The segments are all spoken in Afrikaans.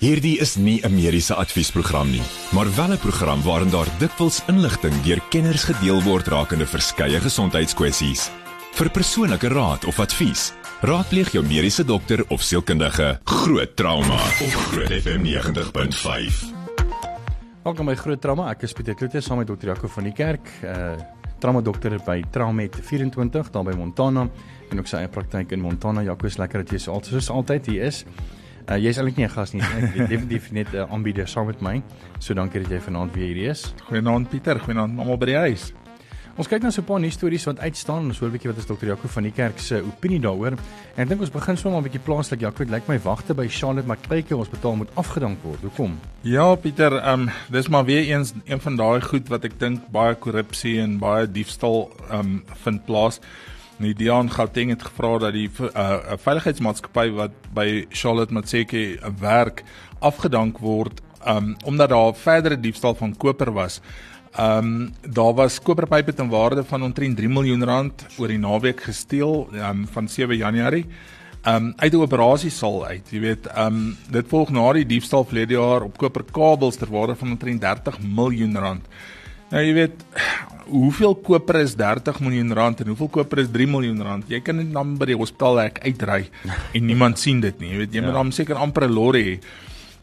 Hierdie is nie 'n mediese adviesprogram nie, maar wel 'n program waarin daar dikwels inligting deur kenners gedeel word rakende verskeie gesondheidskwessies. Vir persoonlike raad of advies, raadpleeg jou mediese dokter of sielkundige. Groot trauma op Groot FM 90.5. Welkom by Groot Trauma. Ek is Pieter Kloete saam met Dr. Jaco van die Kerk, uh trauma dokter by Traumet 24 daar by Montana en ook sy eie praktyk in Montana. Jaco is lekker dat jy so altyd altyd hier is. Uh jy's eintlik nie 'n gas nie, ek weet definitief net 'n uh, aanbieder saam met my. So dankie dat jy vanaand weer hier is. Goeienaand Pieter, goeienaand almal by die huis. Ons kyk nou so 'n paar nuus stories wat uitstaan. Ons hoor 'n bietjie wat is dokter Jaco van die kerk se opinie daaroor. En ek dink ons begin sommer 'n bietjie plaaslik. Jaco, dit lyk my wagte by Charlotte Macquarie Hospitaal moet afgedank word. Hoekom? Ja, Pieter, ehm um, dis maar weer eens een van daai goed wat ek dink baie korrupsie en baie diefstal ehm um, vind plaas. Die Dion Gauteng het gevra dat die uh, veiligheidsmaatskappy wat by Charlotte Macquarie werk afgedank word um, omdat daar verdere diefstal van koper was. Ehm um, daar was koperpype ten waarde van omtrent 3 miljoen rand oor die naweek gesteel um, van 7 Januarie. Ehm um, uit 'n operasiesal uit. Jy weet, ehm um, dit volg na die diefstal verlede jaar op koperkabels ter waarde van omtrent 30 miljoen rand. Nou jy weet, hoeveel koper is 30 miljoen rand en hoeveel koper is 3 miljoen rand? Jy kan dit dan by die hospitaal hek uitry en niemand sien dit nie. Jy weet, jy ja. moet dan seker amper 'n lorry hê.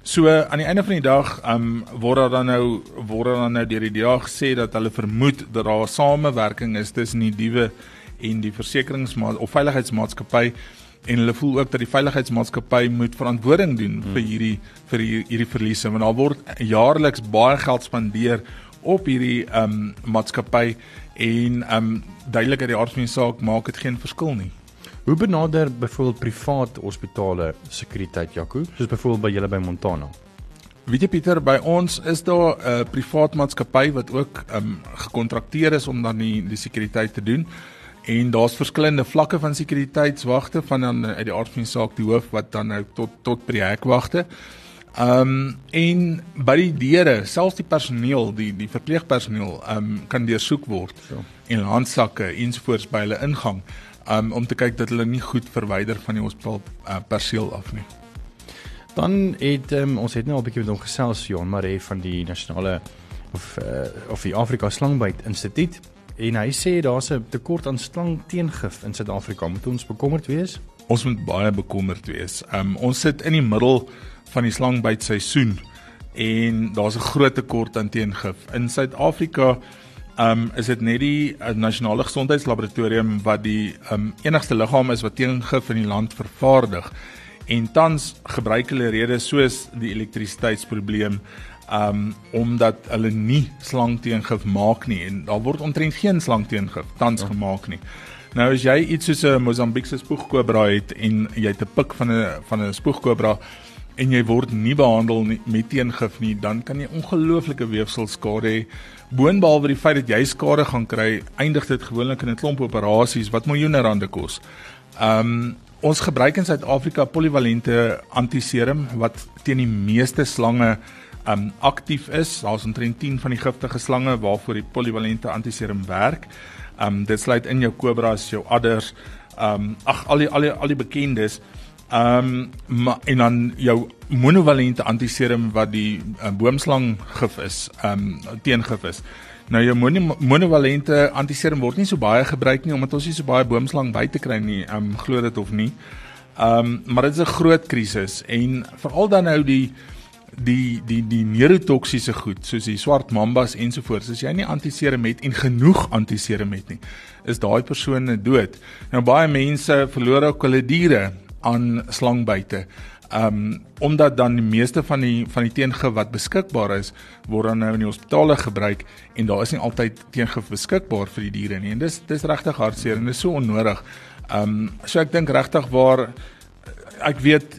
So aan die einde van die dag, ehm um, word daar dan nou word daar dan nou deur die DA gesê dat hulle vermoed dat daar 'n samewerking is tussen die diewe en die versekeringsmaat of veiligheidsmaatskappy en hulle voel ook dat die veiligheidsmaatskappy moet verantwoording doen hmm. vir hierdie vir hierdie verliese want daar word jaarliks baie geld spandeer op hierdie ehm um, maatskappy en ehm um, duidelik uit die aard van die saak maak dit geen verskil nie. Hoe benader byvoorbeeld privaat hospitale sekuriteit Jaco? Soos byvoorbeeld by julle by Montana. Weet jy Pieter, by ons is daar 'n uh, privaat maatskappy wat ook um, gekontrakteer is om dan die die sekuriteit te doen. En daar's verskillende vlakke van sekuriteitswagte van dan uit die aard van die saak die hoof wat dan nou tot tot by die hekwagte. Ehm um, en by die deure, selfs die personeel, die die verpleegpersoneel, ehm um, kan deursoek word so. en handsakke ensovoorts by hulle ingang um, om te kyk dat hulle nie goed verwyder van die hospitaal uh, perseel af nie. Dan het um, ons het nou al 'n bietjie met hom gesels Jon Maree van die nasionale of uh, of die Afrika Slangbyt Instituut en hy sê daar's 'n tekort aan slangteengif in Suid-Afrika. Moet ons bekommerd wees? Ons moet baie bekommerd wees. Um, ons sit in die middel van die slangbyt seisoen en daar's 'n groot tekort aan teengif. In Suid-Afrika um, is dit net die uh, nasionale gesondheidslaboratorium wat die um, enigste liggaam is wat teengif in die land vervaardig. En tans gebruik hulle redes soos die elektrisiteitsprobleem um omdat hulle nie slangteengif maak nie en daar word omtrent geen slangteengif tans ja. gemaak nie. Nou as jy iets soos 'n Mosambiekse spoegkobra het en jy het 'n pik van 'n van 'n spoegkobra en jy word nie behandel nie, met teengif nie, dan kan jy ongelooflike weefselskade hê. Boonbehalwe die feit dat jy skade gaan kry, eindig dit gewoonlik in 'n klomp operasies wat miljoene rande kos. Um ons gebruik in Suid-Afrika polivalente antiserum wat teen die meeste slange um aktief is. Daar's omtrent 10 van die giftige slange waarvoor die polivalente antiserum werk. Um dit sluit in jou kobras, jou adders, um ag al die al die al die bekendes. Ehm um, en dan jou monovalente antiserum wat die uh, boomslang gif is, ehm um, teengif is. Nou jou mono, monovalente antiserum word nie so baie gebruik nie omdat ons nie so baie boomslang by te kry nie, ehm um, glo dit of nie. Ehm um, maar dit is 'n groot krisis en veral dan nou die die die die neurotoksiese goed soos die swart mambas ensovoorts as jy nie antiserum het en genoeg antiserum het nie is daai persoon dood. Nou baie mense verloor ook hulle diere aan slangbyte. Um omdat dan die meeste van die van die teengif wat beskikbaar is, word dan nou in die hospitale gebruik en daar is nie altyd teengif beskikbaar vir die diere nie. En dis dis regtig hartseer en dis so onnodig. Um so ek dink regtig waar ek weet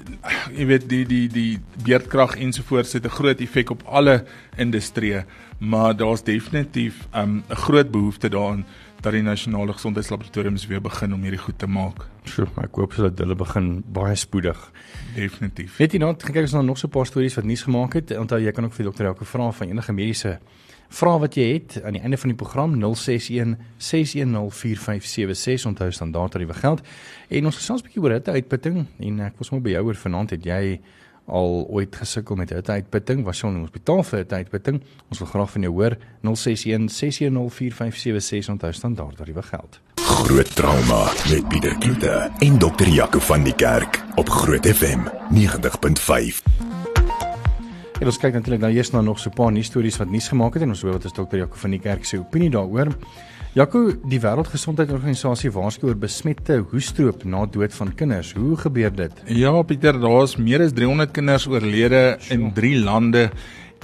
jy weet die die die beerdkrag ensovoorts het 'n groot effek op alle industrieë, maar daar's definitief um 'n groot behoefte daaraan dat die nasionale gesondheidslaboratoriums weer begin om hierdie goed te maak. Sjoe, ek hoop dat hulle begin baie spoedig. Definitief. Weet jy nou, kyk ons nou nog so 'n paar stories wat nuus gemaak het. Onthou jy kan ook vir dokter elke vraag van enige mediese vraag wat jy het aan die einde van die program 061 610 4576 onthou standaard tariewe geld. En ons gesels 'n bietjie oor hitte uitputting en ek was maar by jou oor vanaand het jy al ooit gesukkel met 'n uitputting, was jy in die hospitaal vir 'n uitputting? Ons wil graag van jou hoor. 061 610 4576 onthou standaard tariewe geld. Groot trauma met Pieter Kloete en dokter Jaco van die Kerk op Groot FM 90.5. En ons kyk natuurlik nou eers na nog so 'n paar nuus stories wat nuus gemaak het en ons hoor wat is dokter Jaco van die Kerk se opinie daaroor. Jaco, die Wêreldgesondheidsorganisasie waarsku oor besmette hoestroop na dood van kinders. Hoe gebeur dit? Ja, Pieter, daar's meer as 300 kinders oorlede in 3 lande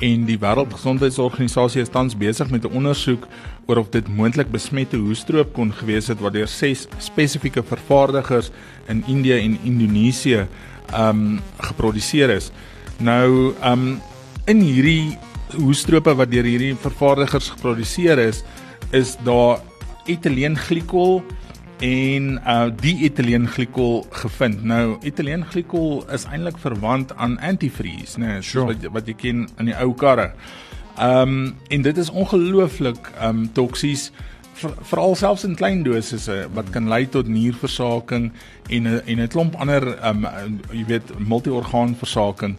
en die Wêreldgesondheidsorganisasie is tans besig met 'n ondersoek oor of dit moontlik besmette hoestroop kon gewees het wat deur ses spesifieke vervaardigers in Indië en Indonesië um geproduseer is. Nou um in hierdie hoestrope wat deur hierdie vervaardigers geproduseer is, is daar etielenglykol en uh die etielenglykol gevind. Nou etielenglykol is eintlik verwant aan antifreeze, né, nee, sure. wat wat jy ken in die ou karre. Um en dit is ongelooflik um toksies veral selfs in klein dosisse wat kan lei tot nierversaking en en 'n klomp ander um jy weet multiorgaanversaking.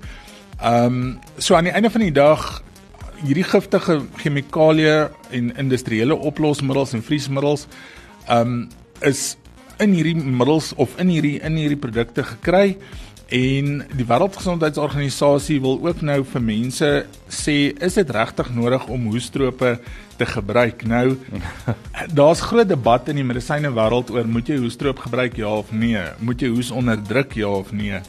Um so aan die einde van die dag hierdie giftige chemikalieë en industriële oplosmiddels en vriesmiddels um is in hierdie middels of in hierdie in hierdie produkte gekry en die wêreldgesondheidsorganisasie wil ook nou vir mense sê is dit regtig nodig om hoestrope te gebruik? Nou daar's groot debat in die medisyne wêreld oor moet jy hoestroop gebruik ja of nee? Moet jy hoes onderdruk ja of nee?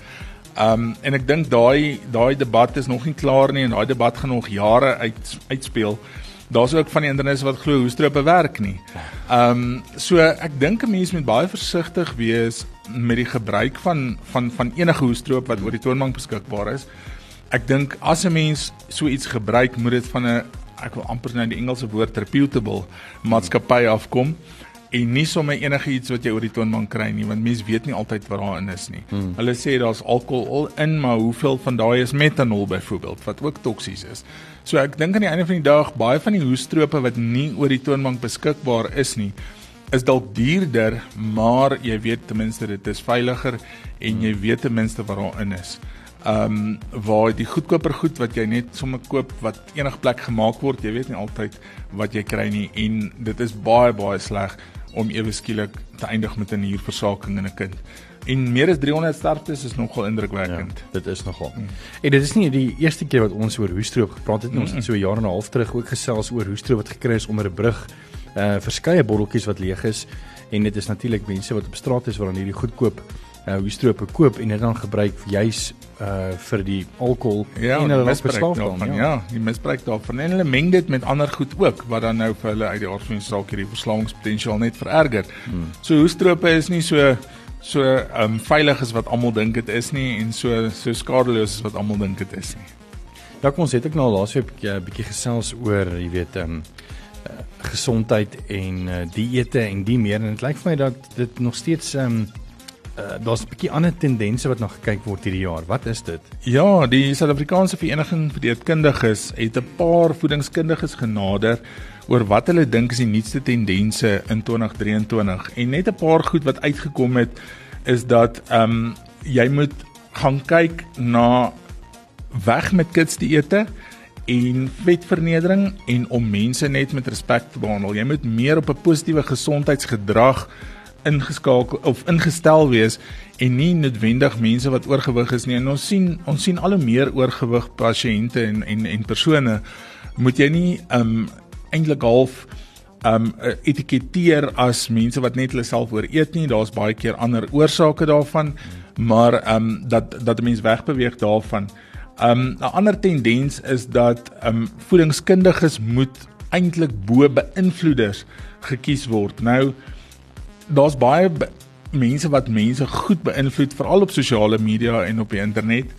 Um en ek dink daai daai debat is nog nie klaar nie en daai debat gaan nog jare uit uitspeel daar's ook van die internet wat glo hoestrope werk nie. Ehm um, so ek dink 'n mens moet baie versigtig wees met die gebruik van van van enige hoestroop wat oor die toonbank beskikbaar is. Ek dink as 'n mens so iets gebruik, moet dit van 'n ek wil amper nou die Engelse woord reputable maatskappy afkom en nie sommer enige iets wat jy oor die toonbank kry nie want mense weet nie altyd wat daarin is nie. Hmm. Hulle sê daar's alkohol in, maar hoeveel van daai is metanol byvoorbeeld wat ook toksies is. So ek dink aan die einde van die dag baie van die hoestrope wat nie oor die toonbank beskikbaar is nie, is dalk duurder, maar jy weet ten minste dit is veiliger en jy weet ten minste wat daarin is. Ehm um, waar die goedkoper goed wat jy net sommer koop wat enige plek gemaak word, jy weet nie altyd wat jy kry nie en dit is baie baie sleg om ewe skielik te eindig met 'n nierversaking in 'n kind. En meer as 300 sterftes is nogal indrukwekkend. Ja, dit is nogal. Mm. En dit is nie die eerste keer wat ons oor hoestroop gepraat het nie. Ons het so 'n jaar en 'n half terug ook gesels oor hoestroop wat gekry is onder 'n brug. Uh verskeie botteltjies wat leeg is en dit is natuurlik mense wat op straat is wat dan hierdie goedkoop uh hoestroop koop en dit dan gebruik juis uh vir die alkohol ja, en hulle misbruik daarvan. Ja. ja, die misbruik daarvan. En hulle meng dit met ander goed ook wat dan nou vir hulle uit die aard van die saak hierdie verslawingspotensiaal net vererger. Hmm. So hoestrope is nie so so um veilig is wat almal dink dit is nie en so so skadeloos is wat almal dink dit is nie. Ja, kom ons het ek nou laasweek 'n uh, bietjie gesels oor, jy weet, um uh, gesondheid en uh, dieete en die meer en dit lyk vir my dat dit nog steeds um uh, daar's 'n bietjie ander tendense wat nog gekyk word hierdie jaar. Wat is dit? Ja, die Suid-Afrikaanse Vereniging vir Dieetkundiges het 'n paar voedingskundiges genader oor wat hulle dink is die nuutste tendense in 2023 en net 'n paar goed wat uitgekom het is dat ehm um, jy moet gaan kyk na weg met kids dieete en vetvernedering en om mense net met respek te behandel. Jy moet meer op 'n positiewe gesondheidsgedrag ingeskakel of ingestel wees en nie noodwendig mense wat oorgewig is nie. En ons sien ons sien al hoe meer oorgewig pasiënte en en en persone moet jy nie ehm um, eintlik half um etiketeer as mense wat net hulle self ooreet nie. Daar's baie keer ander oorsake daarvan, maar um dat dat 'n mens wegbeweeg daarvan. Um 'n ander tendens is dat um voedingskundiges moet eintlik bo beïnvloeders gekies word. Nou daar's baie mense wat mense goed beïnvloed veral op sosiale media en op die internet.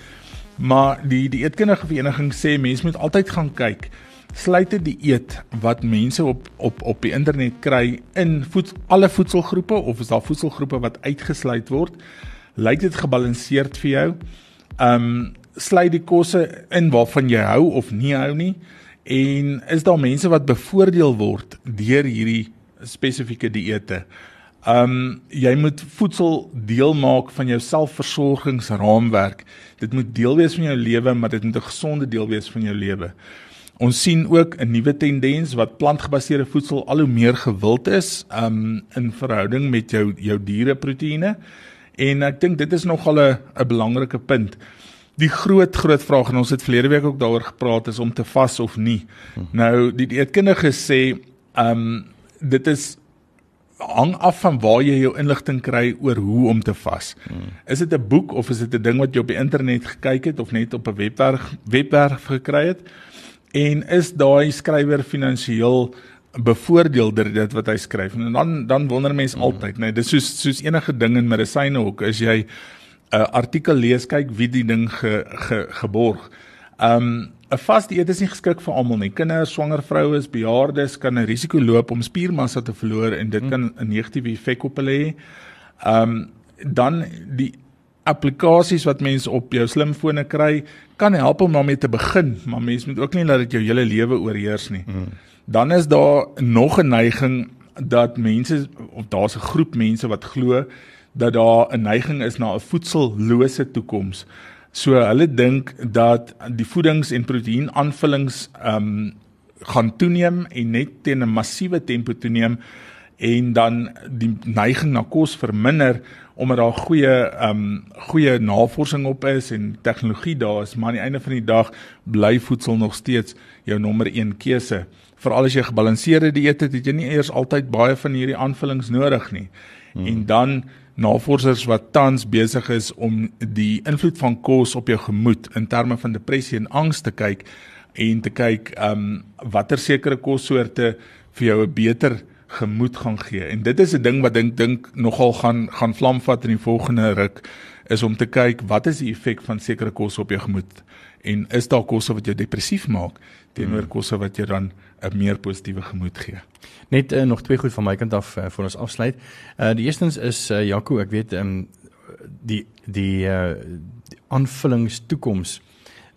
Maar die die eetkundige vereniging sê mense moet altyd gaan kyk sluit dit die eet wat mense op op op die internet kry in voed, alle voedselgroepe of is daar voedselgroepe wat uitgesluit word? Lyk dit gebalanseerd vir jou? Ehm um, sluit die kosse in waarvan jy hou of nie hou nie? En is daar mense wat bevoordeel word deur hierdie spesifieke dieete? Ehm um, jy moet voedsel deel maak van jou selfversorgingsraamwerk. Dit moet deel wees van jou lewe, maar dit moet 'n gesonde deel wees van jou lewe. Ons sien ook 'n nuwe tendens wat plantgebaseerde voedsel al hoe meer gewild is um in verhouding met jou jou diereproteïene. En ek dink dit is nogal 'n 'n belangrike punt. Die groot groot vraag en ons het verlede week ook daaroor gepraat is om te vas of nie. Hmm. Nou die dieetkundige sê um dit is hang af van waar jy jou inligting kry oor hoe om te vas. Hmm. Is dit 'n boek of is dit 'n ding wat jy op die internet gekyk het of net op 'n webwerf webwerf gekry het? en is daai skrywer finansiëel bevoordeel deur dit wat hy skryf en dan dan wonder mense mm. altyd nee, dis soos soos enige ding in medisyne ook as jy 'n uh, artikel lees kyk wie die ding ge, ge, geborg. Um 'n vas dieet is nie geskik vir almal nie. Kinders, swanger vroues, bejaardes kan 'n risiko loop om spiermassa te verloor en dit mm. kan 'n negatiewe effek op hulle hê. Um dan die applikasies wat mense op jou slimfone kry kan help om daarmee te begin, maar mense moet ook nie laat dit jou hele lewe oorheers nie. Mm. Dan is daar nog 'n neiging dat mense of daar's 'n groep mense wat glo dat daar 'n neiging is na 'n voedsellose toekoms. So hulle dink dat die voedings- en proteïenaanvullings ehm um, gaan toeneem en net teen 'n massiewe tempo toeneem en dan die neiging na kos verminder omdat daar goeie ehm um, goeie navorsing op is en tegnologie daar is, maar aan die einde van die dag bly voedsel nog steeds jou nommer 1 keuse. Veral as jy gebalanseerde dieet het, het jy nie eers altyd baie van hierdie aanvullings nodig nie. Hmm. En dan navorsers wat tans besig is om die invloed van kos op jou gemoed in terme van depressie en angs te kyk en te kyk ehm um, watter sekere kossoorte vir jou 'n beter gemoed gaan gee. En dit is 'n ding wat dink dink nogal gaan gaan vlam vat in die volgende ruk is om te kyk wat is die effek van sekere kosse op jou gemoed en is daar kosse wat jou depressief maak teenoor hmm. kosse wat jou dan 'n meer positiewe gemoed gee. Net uh, nog twee goed van my kant af uh, voor ons afsluit. Uh die eerstens is uh, Jaco, ek weet um, die die uh aanvullings toekoms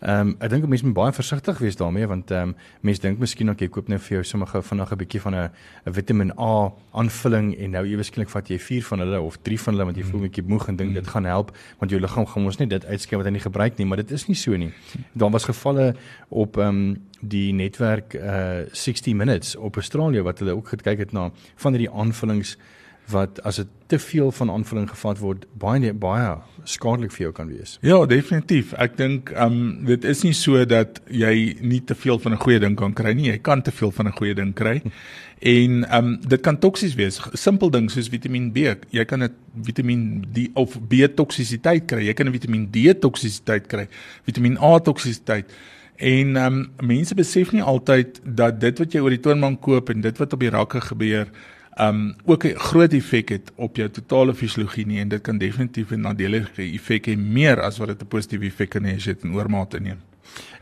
Ehm um, ek dink mense moet baie versigtig wees daarmee want ehm um, mense dink miskien ook jy koop net vir jou sommige vanaand 'n bietjie van 'n 'n Vitamiin A aanvulling en nou ewesklik vat jy 4 van hulle of 3 van hulle want jy voel 'n bietjie moeg en dink dit gaan help want jou liggaam gaan ons nie dit uitskei wat hy nie gebruik nie. Maar dit is nie so nie. Daar was gevalle op ehm um, die netwerk uh 60 minutes op Australië wat hulle ook gekyk het na van hierdie aanvullings wat as dit te veel van aanvulling gevat word baie baie skadelik vir jou kan wees. Ja, definitief. Ek dink ehm um, dit is nie so dat jy nie te veel van 'n goeie ding kan kry nie. Jy kan te veel van 'n goeie ding kry. En ehm um, dit kan toksies wees. Simpel ding soos Vitamiin B. Jy kan 'n Vitamiin D of B toksisiteit kry. Jy kan 'n Vitamiin D toksisiteit kry. Vitamiin A toksisiteit. En ehm um, mense besef nie altyd dat dit wat jy oor die toonbank koop en dit wat op die rakke gebeur um ook 'n groot effek het op jou totale fisiologie nie en dit kan definitief 'n nadelige effek hê meer as wat dit 'n positiewe effek kan hê as jy dit in oormate neem.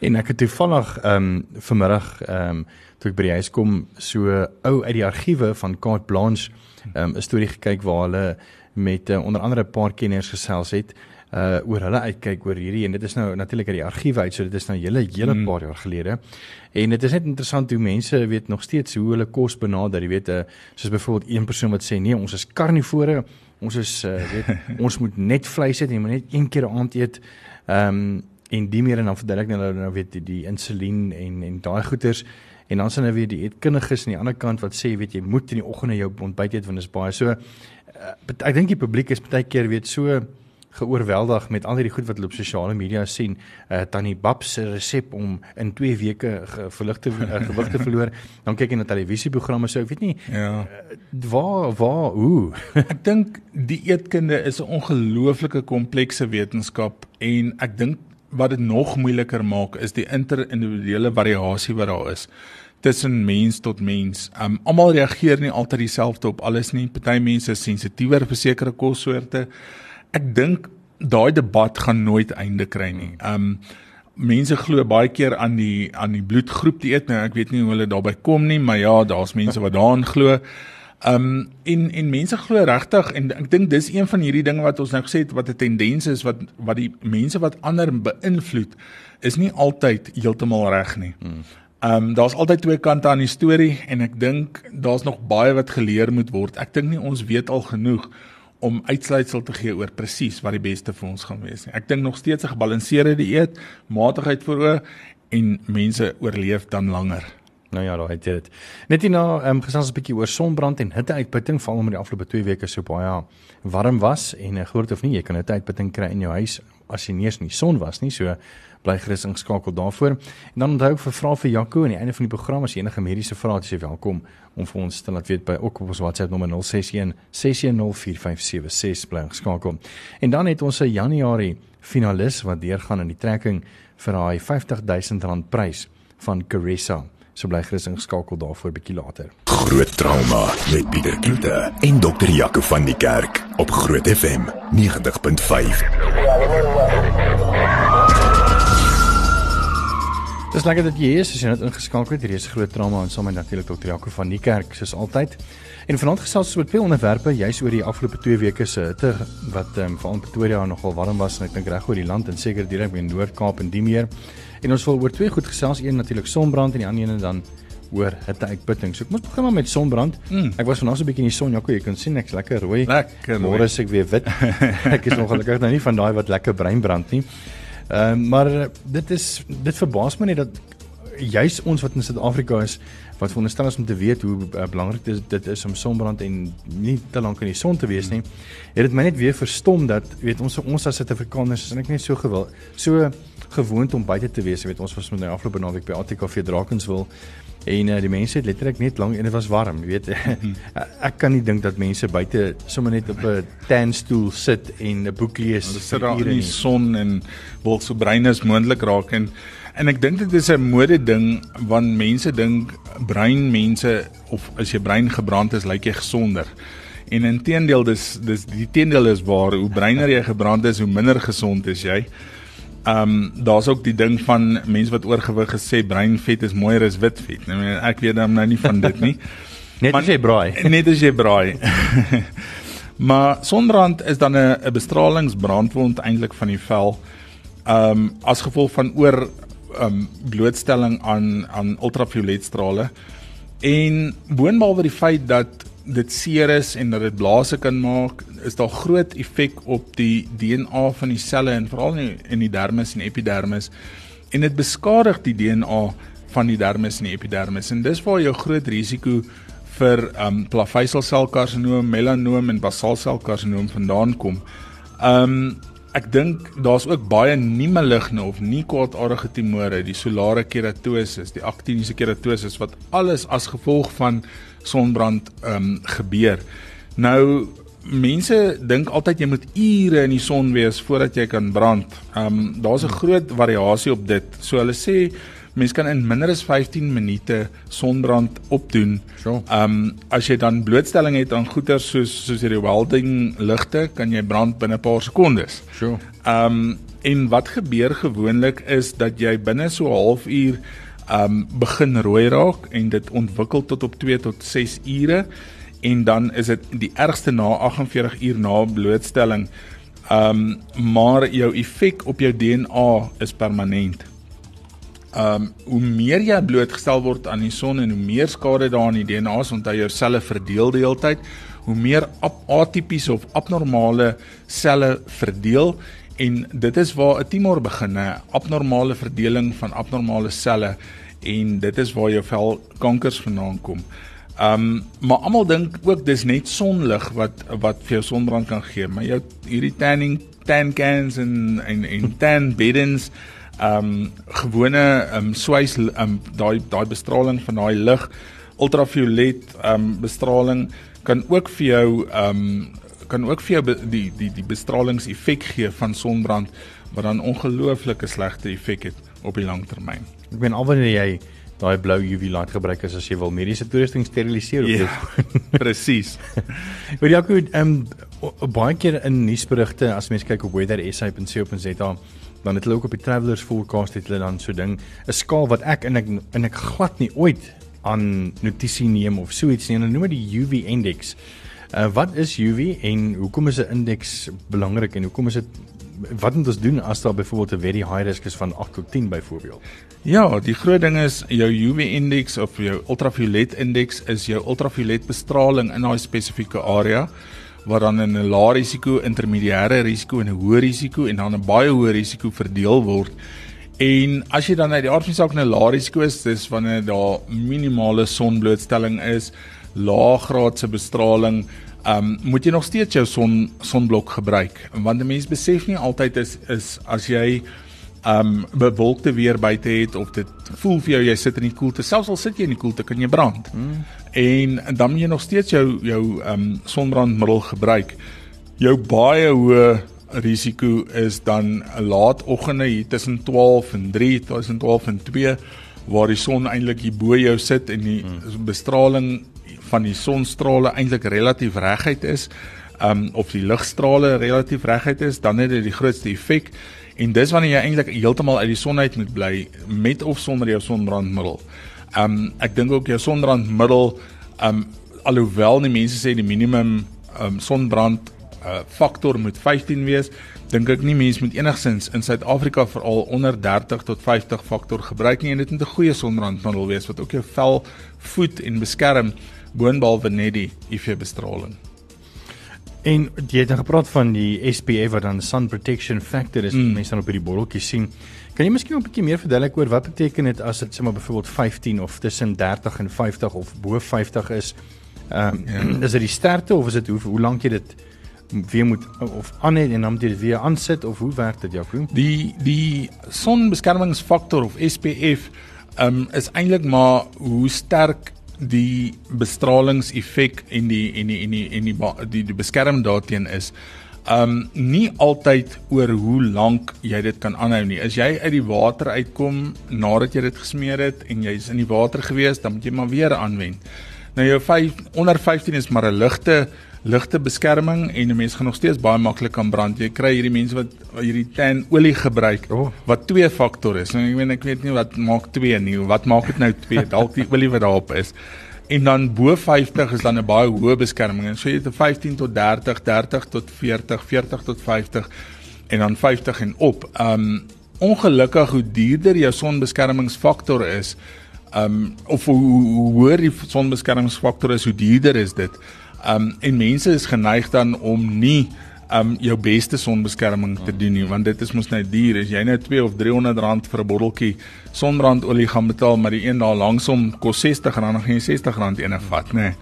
En ek het toevallig um vanmiddag um toe ek by die huis kom so ou uit die argiewe van Carte Blanche um 'n storie gekyk waar hulle met uh, onder andere 'n paar kenners gesels het uh oor hulle uitkyk oor hierdie en dit is nou natuurlik uit die argiewe uit so dit is nou hele hele mm. paar jaar gelede. En dit is net interessant hoe mense weet nog steeds hoe hulle kos benader jy weet uh, soos byvoorbeeld een persoon wat sê nee ons is karnivore ons is uh, weet ons moet net vleis eet en moet net een keer 'n aand eet. Um en die meer en dan verduidelik nou nou weet die, die insulien en en daai goeters en dan sien jy weer die eetkundiges aan die ander kant wat sê weet jy moet in die oggende jou ontbyt eet want dit is baie so uh, ek dink die publiek is baie keer weet so geoorweldig met al hierdie goed wat hulle op sosiale media sien. Uh tannie Bab se resep om in 2 weke gewig te uh, gewig te verloor. Dan kyk jy na televisieprogramme so ek weet nie. Ja. Uh, waar waar hoe? ek dink die eetkunde is 'n ongelooflike komplekse wetenskap en ek dink wat dit nog moeiliker maak is die interindividuele variasie wat daar is tussen mens tot mens. Um almal reageer nie altyd dieselfde op alles nie. Party mense is sensitiewer vir sekere kossoorte ek dink daai debat gaan nooit einde kry nie. Um mense glo baie keer aan die aan die bloedgroep dieet. Nou ek weet nie hoe hulle daarby kom nie, maar ja, daar's mense wat daaraan glo. Um en en mense glo regtig en ek dink dis een van hierdie dinge wat ons nou gesê het wat 'n tendens is wat wat die mense wat ander beïnvloed is nie altyd heeltemal reg nie. Ehm um, daar's altyd twee kante aan die storie en ek dink daar's nog baie wat geleer moet word. Ek dink nie ons weet al genoeg om uitsluitsel te gee oor presies wat die beste vir ons gaan wees nie. Ek dink nog steeds 'n gebalanseerde dieet, matigheid voor oë en mense oorleef dan langer. Nou ja, daai het jy dit. Net hierna ehm um, gesels 'n bietjie oor sonbrand en hitteuitputting val omdat die afgelope 2 weke so baie warm was en 'n groot of nie jy kan hitteuitputting kry in jou huis as jy nie eens in die son was nie. So bly gerus ingeskakel daarvoor. En dan onthou ek vir vra vir Jaco aan die einde van die program as jy enige mediese vrae het, jy welkom om vir ons te laat weet by ook op ons WhatsApp nommer 061 6104576 bly ingeskakel. En dan het ons 'n Januarie finalis wat deurgaan in die trekking vir daai R50000 prys van Caressa. So bly gerus ingeskakel daarvoor bietjie later. Groot trauma met Pieter Kloete en dokter Jaco van die Kerk op Groot FM 90.5. Dis lekker dat jy hier is, as jy net ingeskakel het. Hierdie is groot trauma en saam met natuurlik dokter Jaco van die Kerk soos altyd. En vanaand gesels ons oor twee onderwerpe, juis oor die afgelope 2 weke se hitte wat ehm um, veral in Pretoria nogal warm was en ek dink reg oor die land en seker direk in Noord-Kaap en die meer. En ons wil oor twee goed gesels, een natuurlik sonbrand en die ander een dan oor hitte uitputting. So ek moet begin maar met sonbrand. Mm. Ek was vanaand so 'n bietjie in die son, Jaco, jy kan sien ek's lekker rooi. Lekker. Môre is ek weer wit. ek is ongelukkig nou nie van daai wat lekker bruin brand nie. Ehm uh, maar dit is dit verbaas my net dat juis ons wat in Suid-Afrika is wat veronderstel is om te weet hoe uh, belangrik dit dit is om sonbrand en nie te lank in die son te wees nie. Het dit my net weer verstom dat weet ons ons as Suid-Afrikaners is net so gewil so gewoond om buite te wees. Jy weet ons was met nou afgelope naweek by ATKV Drakenswil en uh, die mense het letterlik net lank en dit was warm, jy weet. ek kan nie dink dat mense buite sommer net op 'n tanstoel sit en 'n boek lees. Hulle sit daar in die son en wil so brein is moontlik raak en en ek dink dit is 'n mode ding want mense dink brein mense of as jy brein gebrand is, lyk jy gesonder. En intedeel dis dis die teendeel is waar hoe breiner jy gebrand is, hoe minder gesond is jy. Ehm um, daar's ook die ding van mense wat oorgewig gesê breinvet is mooier as wit vet. Nou ek weet dan nou nie van dit nie. net maar, as jy braai. Net as jy braai. maar sonbrand is dan 'n 'n bestralingsbrandwond eintlik van die vel. Ehm um, as gevolg van oor um, blootstelling aan aan ultravioletstrale en boonbehalwe die feit dat dit seer is en dat dit blaase kan maak, is daar groot effek op die DNA van die selle en veral in die, in die dermis en epidermis. En dit beskadig die DNA van die dermis en die epidermis en dis waar jou groot risiko vir um plaveisselselkarsinoom, melanoom en basalselkarsinoom vandaan kom. Um ek dink daar's ook baie nie maligne of nie kwaadaardige tumore, die solare keratose, die aktiniese keratose wat alles as gevolg van sonbrand ehm um, gebeur. Nou mense dink altyd jy moet ure in die son wees voordat jy kan brand. Ehm um, daar's 'n groot variasie op dit. So hulle sê mense kan in minder as 15 minute sonbrand opdoen. Ehm um, as jy dan blootstelling het aan goeder soos soos hierdie welding ligte, kan jy brand binne 'n paar sekondes. Sure. Ehm um, en wat gebeur gewoonlik is dat jy binne so 'n halfuur um begin rooi raak en dit ontwikkel tot op 2 tot 6 ure en dan is dit die ergste na 48 uur na blootstelling. Um maar jou effek op jou DNA is permanent. Um hoe meer jy blootgestel word aan die son en hoe meer skade daar aan die DNA is, onthou jou selle verdeel die hele tyd, hoe meer atipiese of abnormale selle verdeel en dit is waar 'n tumor begin, 'n abnormale verdeling van abnormale selle en dit is waar jou vel kankers vandaan kom. Um maar almal dink ook dis net sonlig wat wat vir jou sonbrand kan gee, maar jou hierdie tanning tan cans en en en tan beddens um gewone um swys um daai daai bestraling van daai lig ultraviolet um bestraling kan ook vir jou um kan ook vir jou be, die die die bestralingseffek gee van sonbrand wat dan ongelooflike slegte effek het op die lang termyn. Ek meen alwanneer jy daai blou UV light gebruik as as jy wil mediese toerusting steriliseer of ja, presies. Maar ja, goed, ehm um, baie keer in nuusberigte as mens kyk op weather.sa.co.za dan het hulle ook op die travelers forecast het hulle dan so ding 'n skaal wat ek en ek en ek glad nie ooit aan notisie neem of so iets nie. Hulle noem dit die UV index. Uh wat is UV en hoekom is 'n indeks belangrik en hoekom is dit wat moet ons doen as daar byvoorbeeld 'n very high risk is van 8 tot 10 byvoorbeeld? Ja, die groot ding is jou UV indeks of jou ultraviolet indeks is jou ultraviolet bestraling in daai spesifieke area wat dan in 'n lae risiko, intermediêre risiko en 'n hoë risiko en dan 'n baie hoë risiko verdeel word. En as jy dan uit die aard van die saak 'n lae risiko is, dis wanneer daar minimale sonblootstelling is, laaggraadse bestraling, ehm um, moet jy nog steeds jou son sonblok gebruik. Want 'n mens besef nie altyd is is as jy um bewolkte weer buite het of dit voel vir jou jy sit in die koelte selfs al sit jy in die koelte kan jy brand. Mm. En dan moet jy nog steeds jou jou um sonbrandmiddel gebruik. Jou baie hoë risiko is dan 'n laatoggende hier tussen 12 en 3, tussen 12 en 2 waar die son eintlik hier bo jou sit en die mm. bestraling van die sonstrale eintlik relatief reguit is. Um of die ligstrale relatief reguit is, dan het dit die grootste effek. En dis wanneer jy eintlik heeltemal uit die son uit moet bly met of sonder jou sonbrandmiddel. Um ek dink ook jou sonbrandmiddel um alhoewel die mense sê die minimum um sonbrand uh, faktor moet 15 wees, dink ek nie mense moet enigsins in Suid-Afrika veral onder 30 tot 50 faktor gebruik nie en dit moet 'n goeie sonbrandmiddel wees wat ook jou vel voed en beskerm boonbehalwe net die UV bestraling. En jy het dan gepraat van die SPF wat dan sun protection factor is, mm. mense dan op hierdie botteltjie sien. Kan jy miskien 'n bietjie meer verduidelik oor wat beteken dit as dit sommer byvoorbeeld 15 of tussen 30 en 50 of bo 50 is? Ehm um, ja. is dit die sterkte of is dit hoe hoe lank jy dit weer moet of aan het en dan moet jy dit weer aansit of hoe werk dit Jaco? Die die sonbeskermingsfaktor of SPF ehm um, is eintlik maar hoe sterk die bestralingseffek en die en die en die en die die, die beskerm daarteen is um nie altyd oor hoe lank jy dit kan aanhou nie. As jy uit die water uitkom nadat jy dit gesmeer het en jy's in die water gewees, dan moet jy maar weer aanwend. Nou jou 5 onder 15 is maar 'n ligte ligte beskerming en 'n mens gaan nog steeds baie maklik kan brand. Jy kry hierdie mense wat hierdie tan olie gebruik oh. wat twee faktor is. Nou ek weet ek weet nie wat maak twee nie. Wat maak dit nou twee? Dalk die olie wat daarop is. En dan bo 50 is dan 'n baie hoë beskerming. En so jy het 'n 15 tot 30, 30 tot 40, 40 tot 50 en dan 50 en op. Um ongelukkig hoe duurder jou sonbeskermingsfaktor is, um of hoe, hoe hoër die sonbeskermingsfaktor is, hoe duurder is dit. Um en mense is geneig dan om nie um jou beste sonbeskerming te doen nie want dit is mos nou duur as jy nou 2 of 300 rand vir 'n botteltjie sonbrandolie gaan betaal maar die een daar langsom kos 60 rand dan gaan jy 60 rand ene vat nê. Nee.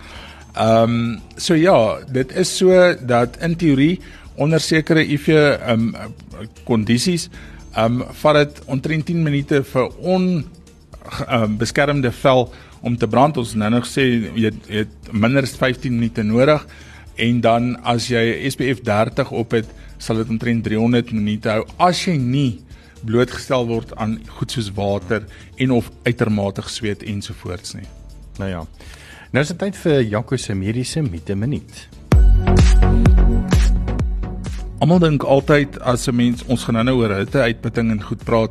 Um so ja, dit is so dat in teorie onder sekere IV um kondisies um vat dit omtrent 10 minute vir on um, beskermde vel om te brand. Ons nou nog sê jy het minder as 15 minute nodig en dan as jy SPF 30 op het, sal dit omtrent 300 minute hou as jy nie blootgestel word aan goed soos water en of uitermate gesweet ensovoorts nie. Nou ja. Nou is dit tyd vir Jaco se mediese mite minuut. Almal dink altyd as 'n mens ons gaan nou oor hitte uitputting en goed praat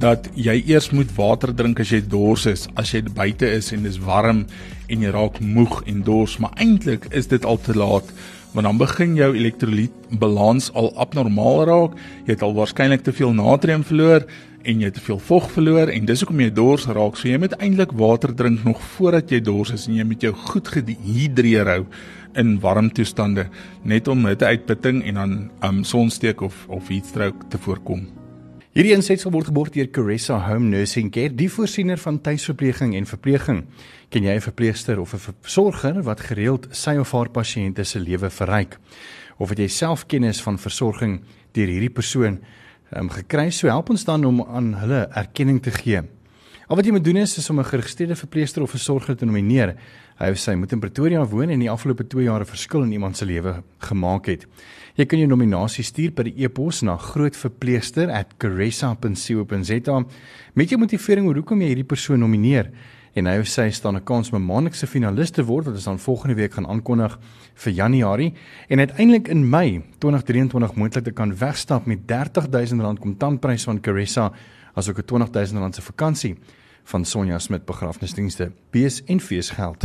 dat jy eers moet water drink as jy dors is, as jy buite is en dis warm en jy raak moeg en dors, maar eintlik is dit al te laat want dan begin jou elektrolytbalans al abnormaal raak. Jy het al waarskynlik te veel natrium verloor en jy het te veel vog verloor en dis hoekom jy dors raak. So jy moet eintlik water drink nog voordat jy dors is en jy moet jou goed gehidreer hou in warm toestande net om hitteuitputting en dan um sonsteek of of heatstroke te voorkom. Hierdie insetsel word geborg deur Caressa Home Nursing Care, die voorsiener van tuisverpleging en verpleging. Ken jy 'n verpleegster of 'n versorger wat gereeld sy of haar pasiënte se lewe verryk? Of het jy self kennis van versorging deur hierdie persoon um, gekry? So help ons dan om aan hulle erkenning te gee. Al wat jy moet doen is, is om 'n geregistreerde verpleegster of versorger te nomineer. Hy of sy moet in Pretoria woon en die afgelope 2 jaar 'n verskil in iemand se lewe gemaak het. Jy kan jou nominasie stuur per e-pos na grootverpleegster@caressa.co.za met jou motivering oor hoekom jy hierdie persoon nomineer. En hy of sy staan 'n kans om 'n maandelikse finalis te word wat ons dan volgende week gaan aankondig vir Januarie en uiteindelik in Mei 2023 moontlik te kan wegstap met R30000 kontantprys van Caressa asook 'n R20000 se vakansie van Sonja Smit begrafnisdienste. Bees en feesgeld.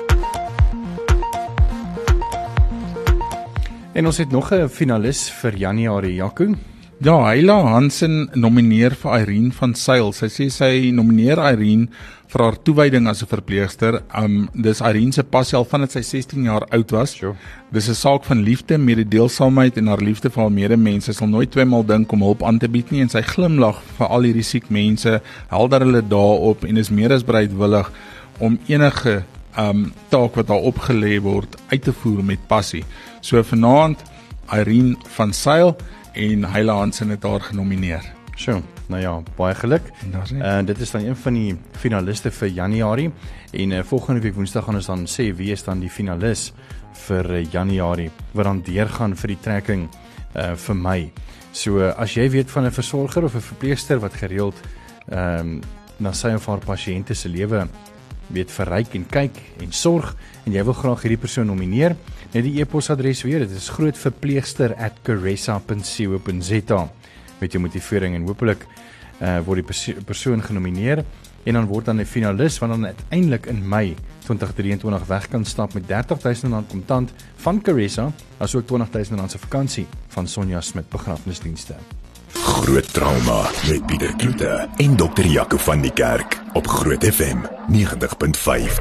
En ons het nog 'n finalis vir Januarie, Jaco. Ja, Heila Hansen nomineer vir Irene van Sail. Sy sê sy nomineer Irene vir haar toewyding as 'n verpleegster. Um dis Irene se passie al vandat sy 16 jaar oud was. Sure. Dis 'n saak van liefde, mededeelsaamheid en haar liefde vir haar medemense. Sy sal nooit tweemaal dink om hulp aan te bied nie en sy glimlag vir al hierdie siek mense, helder hulle daarop en is meer as bereidwillig om enige um taak wat haar opgelê word uit te voer met passie. So vanaand Irene van Sail en Heila Hansen het haar genomineer. So, nou ja, baie geluk. Uh, dit is dan een van die finaliste vir Januarie en uh, volgende week Woensdag gaan ons dan sê wie is dan die finalis vir uh, Januarie wat dan deurgaan vir die trekking uh vir my. So uh, as jy weet van 'n versorger of 'n verpleegster wat gereeld ehm um, na sy of haar pasiënte se lewe weet verryk en kyk en sorg en jy wil graag hierdie persoon nomineer, net die e-posadres weer, dit is grootverpleegster@caressa.co.za met jou motivering en hopelik uh, word die perso persoon genomineer en dan word dan 'n finalis wat dan uiteindelik in Mei 2023 weg kan stap met R30000 kontant van Caressa asook R20000 se vakansie van Sonja Smit begrafnisdienste. Groot trauma met Pieter Kloete en dokter Jaco van die Kerk op Groot FM 90.5.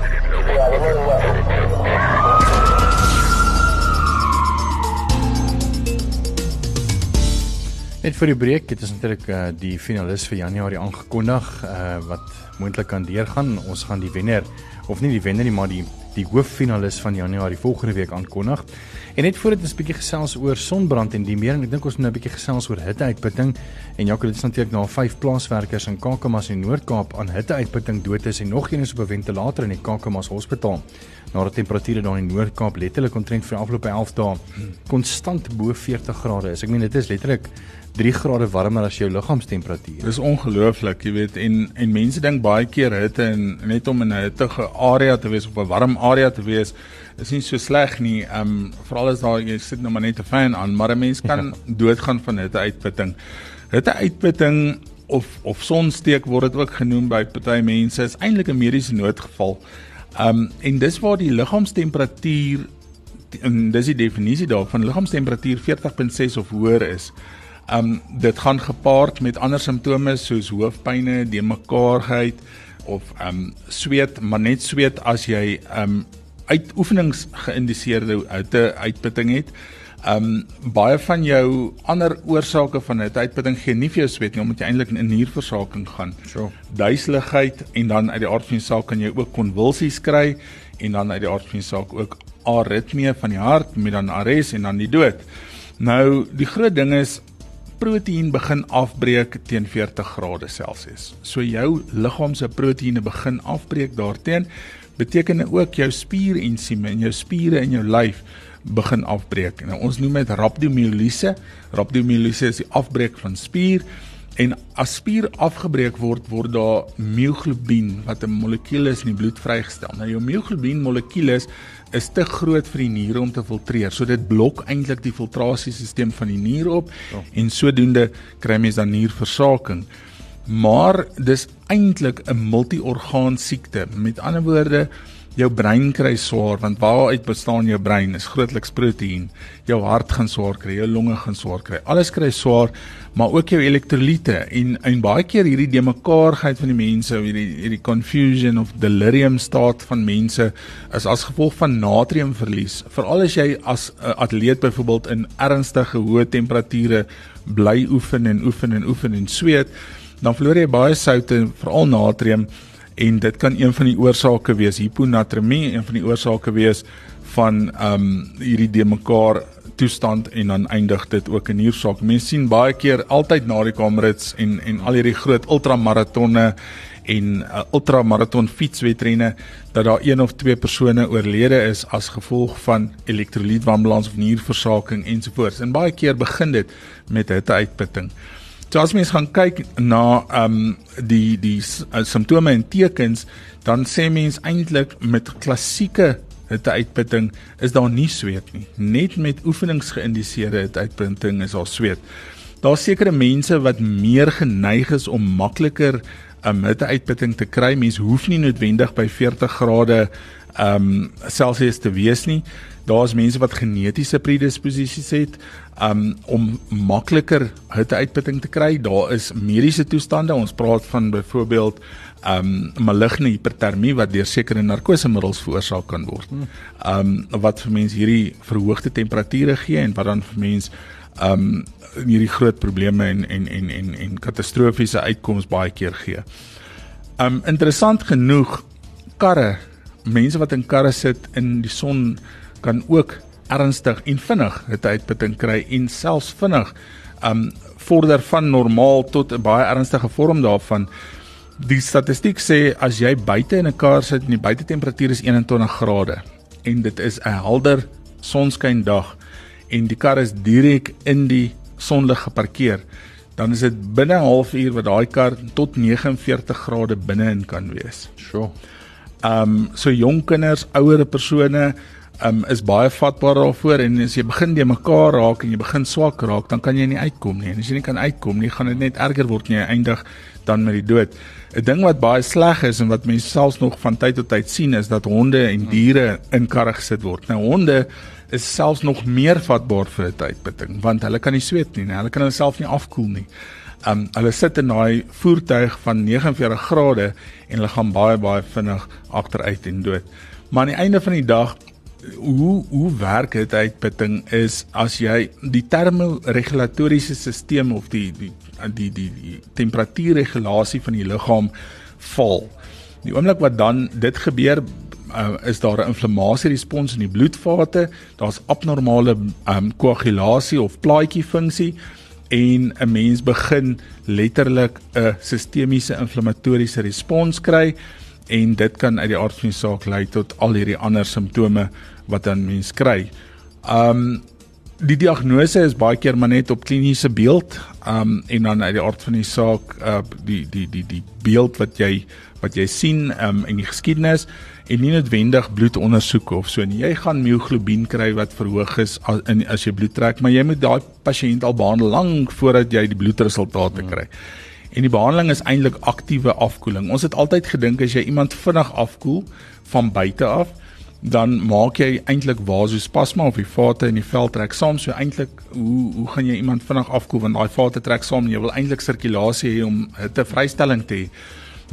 Net vir die breek, dit is natuurlik uh, die finalis vir Januarie aangekondig uh, wat moontlik kan deurgaan. Ons gaan die wenner of nie die wenner nie, maar die die hooffinalis van Januarie volgende week aankondig. En net voordat ons 'n bietjie gesels oor sonbrand en die meer en ek dink ons moet nou 'n bietjie gesels oor hitteuitputting en Jaco dit is natuurlik na vyf plaaswerkers in Kakamas en Noord-Kaap aan hitteuitputting dood is en nog een is op 'n ventilator in die Kakamas Hospitaal. Nadat temperature daar in die Noord-Kaap letterlik omtrent vir die afgelope 11 dae konstant bo 40 grade is. Ek meen dit is letterlik 3 grade warmer as jou liggaamstemperatuur. Dis ongelooflik, jy weet, en en mense dink baie keer hitte en net om in 'n hittige area te wees of 'n warm area te wees is nie so sleg nie. Ehm um, veral as daar jy sit nou maar net 'n fan aan, maar 'n mens kan ja. doodgaan van hitte uitputting. Hitte uitputting of of sonsteek word dit ook genoem by party mense is eintlik 'n mediese noodgeval. Um, en dis waar die liggaamstemperatuur en dis die definisie daarvan liggaamstemperatuur 40.6 of hoër is. Um dit gaan gepaard met ander simptome soos hoofpynne, demekaarheid of um sweet, maar net sweet as jy um uit oefenings geïndiseerde hitte uitputting het. Um baie van jou ander oorsake van hitte uitputting gee nie vir jou sweet nie omdat jy eintlik in nierversaking gaan. So, Duiseligheid en dan uit die aard van die saak kan jy ook konvulsies kry en dan uit die aard van die saak ook aritmie van die hart met dan arrest en dan die dood. Nou die groot ding is proteïen begin afbreek teen 40 grade Celsius. So jou liggaam se proteïene begin afbreek daarteen beteken dit ook jou spierensieme en jou spiere in jou lyf begin afbreek. Nou ons noem dit rhabdomyoliese. Rhabdomyoliese is die afbreek van spier en as spier afgebreek word word daar myoglobien wat 'n molekuul is in die bloed vrygestel. Nou jou myoglobien molekuul is te groot vir die niere om te filtreer. So dit blok eintlik die filtrasiesisteem van die nier op oh. en sodoende kry mens dan nierversaking. Maar dis eintlik 'n multiorgaan siekte. Met ander woorde, jou brein kry swaar want waaruit bestaan jou brein is grootliks proteïen. Jou hart gaan swaar kry, jou longe gaan swaar kry. Alles kry swaar, maar ook jou elektrolyte en en baie keer hierdie de mekaarheid van die mense, hierdie hierdie confusion of delirium staat van mense is as gevolg van natriumverlies. Veral as jy as 'n atleet byvoorbeeld in ernstige hoë temperature bly oefen en oefen en oefen en sweet, dan verloor jy baie soutte, veral natrium en dit kan een van die oorsake wees hiponatremie een van die oorsake wees van ehm um, hierdie de mekaar toestand en dan eindig dit ook in niersaak. Mense sien baie keer altyd na die kamerits en en al hierdie groot ultramaratonne en uh, ultramaraton fietswedrenne dat daar een of twee persone oorlede is as gevolg van elektrolytwanbalans of nierversaking ensovoorts. En baie keer begin dit met hitteuitputting. So as mens gaan kyk na ehm um, die die uh, simptome en tekens, dan sê mens eintlik met klassieke hitteuitputting is daar nie sweet nie. Net met oefenings geïndiseerde hitteuitputting is daar sweet. Daar's sekere mense wat meer geneig is om makliker 'n um, hitteuitputting te kry. Mens hoef nie noodwendig by 40 grade ehm um, Celsius te wees nie. Daar's mense wat genetiese predisposisies het um, om makliker hitteuitputting te kry. Daar is mediese toestande. Ons praat van byvoorbeeld um maligne hipertermie wat deur sekere narkosemiddels veroorsaak kan word. Um wat vir mense hierdie verhoogde temperature gee en wat dan vir mense um hierdie groot probleme en en en en en katastrofiese uitkomste baie keer gee. Um interessant genoeg karre mense wat in karre sit in die son kan ook ernstig en vinnig dit uitputting kry en selfs vinnig um vorder van normaal tot 'n baie ernstige vorm daarvan. Die statistiek sê as jy buite in 'n kar sit en die buitetemperatuur is 21 grade en dit is 'n helder sonskyn dag en die kar is direk in die sonlig geparkeer, dan is dit binne 'n halfuur wat daai kar tot 49 grade binne-in kan wees. Sjoe. Um so jong kinders, ouer persone um is baie vatbaar daarvoor en as jy begin die mekaar raak en jy begin swak raak, dan kan jy nie uitkom nie. En as jy nie kan uitkom nie, gaan dit net erger word en jy eindig dan met die dood. 'n Ding wat baie sleg is en wat mense selfs nog van tyd tot tyd sien is dat honde en diere in karre gesit word. Nou honde is selfs nog meer vatbaar vir 'n tydputting want hulle kan nie sweet nie, nie. hulle kan hulle self nie afkoel nie. Um hulle sit in daai voertuig van 49 grade en hulle gaan baie baie vinnig agteruit en dood. Maar aan die einde van die dag hoe hoe werk dit uitputting is as jy die termoregulatoriese stelsel of die die die die, die temperatuurregulasie van die liggaam val. Die oomblik wat dan dit gebeur uh, is daar 'n inflammasierespons in die bloedvate, daar's abnormale um, koagulasie of plaatjie funksie en 'n mens begin letterlik 'n sistemiese inflammatoriese respons kry en dit kan uit die aard van die saak lei tot al hierdie ander simptome wat dan mens kry. Um die diagnose is baie keer maar net op kliniese beeld um en dan uit die aard van die saak uh die die die die beeld wat jy wat jy sien um in die geskiedenis en nie noodwendig bloedondersoeke of so nie. Jy gaan mioglobien kry wat verhoog is as, in, as jy bloed trek, maar jy moet daai pasiënt al behandel lank voordat jy die bloedresultate kry. En die behandeling is eintlik aktiewe afkoeling. Ons het altyd gedink as jy iemand vinnig afkoel van buite af, dan maak jy eintlik vasospasma of die vate in die vel trek saam. So eintlik hoe hoe gaan jy iemand vinnig afkoel want daai vate trek saam en jy wil eintlik sirkulasie hê om hitte vrystelling te hê.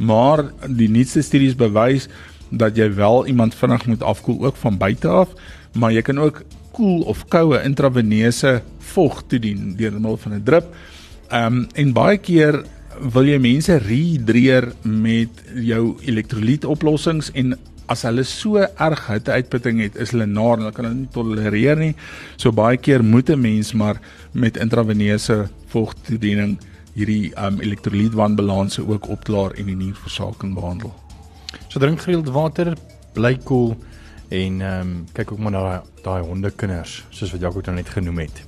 Maar die nuutste studies bewys dat jy wel iemand vinnig moet afkoel ook van buite af, maar jy kan ook koel of koue intraveneuse vog toedien deur middel van 'n drip. Ehm um, en baie keer wil jy mense rehidreer met jou elektrolytoplossings en as hulle so erg hitteuitputting het, is hulle naar hulle kan dit nie tolereer nie. So baie keer moet 'n mens maar met intraveneuse vogtoediening hierdie um, elektrolytwanbalanse ook opklaar en die nierversaking behandel. So drink gereeld water, bly koel cool, en ehm um, kyk ook maar na daai hondekinders soos wat Jaco dan net genoem het.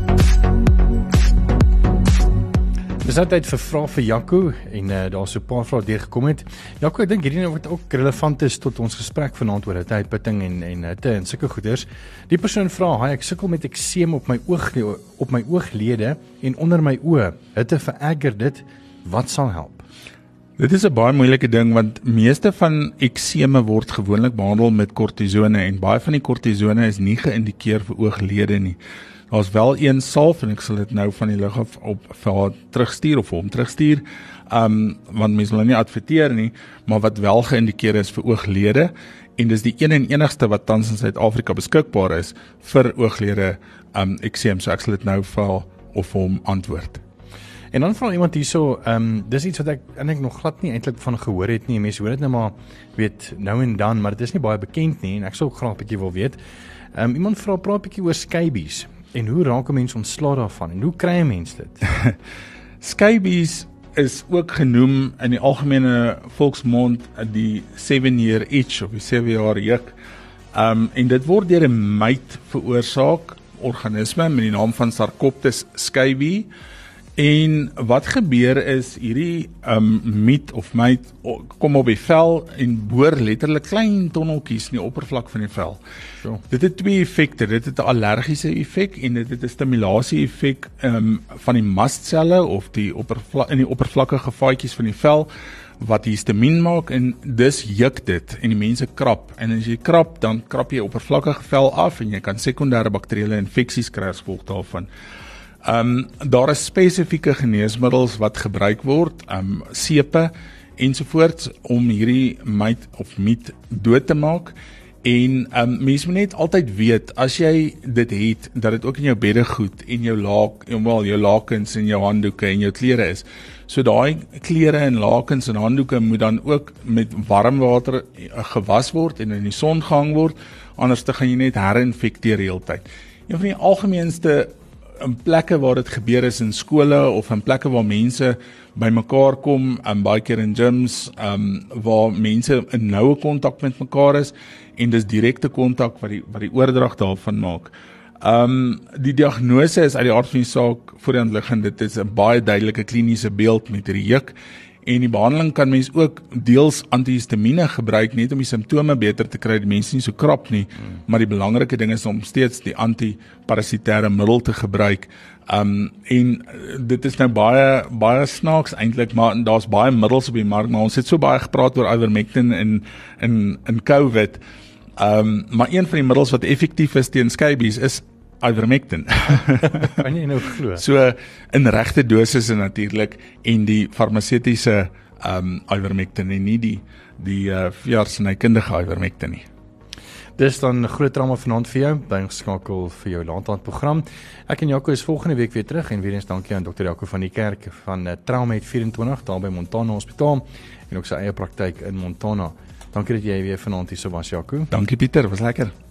Dis nou tyd vir vrae vir Jaco en uh, daar's so 'n paar vrae deurgekom het. Jaco, ek dink hierdie nou wat ook relevant is tot ons gesprek vanaand oor hitte uitputting en en hitte en sulke goeders. Die persoon vra, "Haai, ek sukkel met ekseem op my oog op my ooglede en onder my oë. Hitte vererger dit. Wat sal help?" Dit is 'n baie moeilike ding want meeste van ekseme word gewoonlik behandel met kortisone en baie van die kortisone is nie geïndikeer vir ooglede nie. Daar's wel een salf en ek sal dit nou van die lug af op vir haar terugstuur of hom terugstuur. Um want mense wil nie adverteer nie, maar wat wel geïndikeer is vir ooglede en dis die een en enigste wat tans in Suid-Afrika beskikbaar is vir ooglede um ekseem. So ek sal dit nou vir of hom antwoord. En dan vra iemand hierso, ehm um, dis iets wat ek eintlik nog glad nie eintlik van gehoor het nie. Mense hoor dit nou maar weet nou en dan, maar dit is nie baie bekend nie en ek sou graag 'n bietjie wil weet. Ehm um, iemand vra 'n praat bietjie oor skybies en hoe raak 'n mens ontslae daarvan en hoe kry 'n mens dit? skybies is ook genoem in die algemene volksmond die 7 year itch of die 7 jaar juk. Um en dit word deur 'n myt veroorsaak organisme met die naam van Sarcoptes skybi. En wat gebeur is hierdie um myt of myt kom op die vel en boor letterlik klein tonneltjies in die oppervlak van die vel. So. Dit het twee effekte. Dit het 'n allergiese effek en dit het 'n stimulasie effek um van die mastselle of die oppervlak in die oppervlakkige vaatjies van die vel wat histamien maak en dis juk dit en die mense krap en as jy krap dan krap jy oppervlakkige vel af en jy kan sekondêre bakterieële infeksies kry as gevolg daarvan. Ehm um, daar is spesifieke geneesmiddels wat gebruik word, ehm um, sepe ensovoorts om hierdie myt of miet dood te maak. En ehm um, mense moet net altyd weet as jy dit het dat dit ook in jou beddegoed en jou laak, wel jou lakens en jou handdoeke en jou klere is. So daai klere en lakens en handdoeke moet dan ook met warm water eh, gewas word en in die son gehang word anders dan gaan jy net herinfekteer heeltyd. Een van die algemeenste in plekke waar dit gebeur is in skole of in plekke waar mense bymekaar kom, en baie keer in gyms, um, waar mense in noue kontak met mekaar is en dis direkte kontak wat die wat die oordrag daarvan maak. Um, die diagnose is uit die aard van die saak voor die hand liggend. Dit is 'n baie duidelike kliniese beeld met hierdie juk en die behandeling kan mens ook deels antihistamiene gebruik net om die simptome beter te kry. Die mense nie so krap nie, hmm. maar die belangrike ding is om steeds die antiparasitêre middel te gebruik. Um en dit is nou baie baie snaaks eintlik, maar daar's baie middels op die mark, maar ons het so baie gepraat oor ivermectin in in in COVID. Um maar een van die middels wat effektief is teen skabies is ivermectin. kan jy nou glo? So in regte dosisse natuurlik en die farmaseutiese um ivermectin en nie die die uh, veeartsenykundige ivermectin nie. Dis dan groot drama vanaand vir jou by geskakel vir jou laataand program. Ek en Jaco is volgende week weer terug en weer eens dankie aan dokter Jaco van die kerk van uh, Traumet 24 daar by Montana Hospitaal en ook sy eie praktyk in Montana. Dankie dat jy weer vanaand hier so was Jaco. Dankie Pieter, was lekker.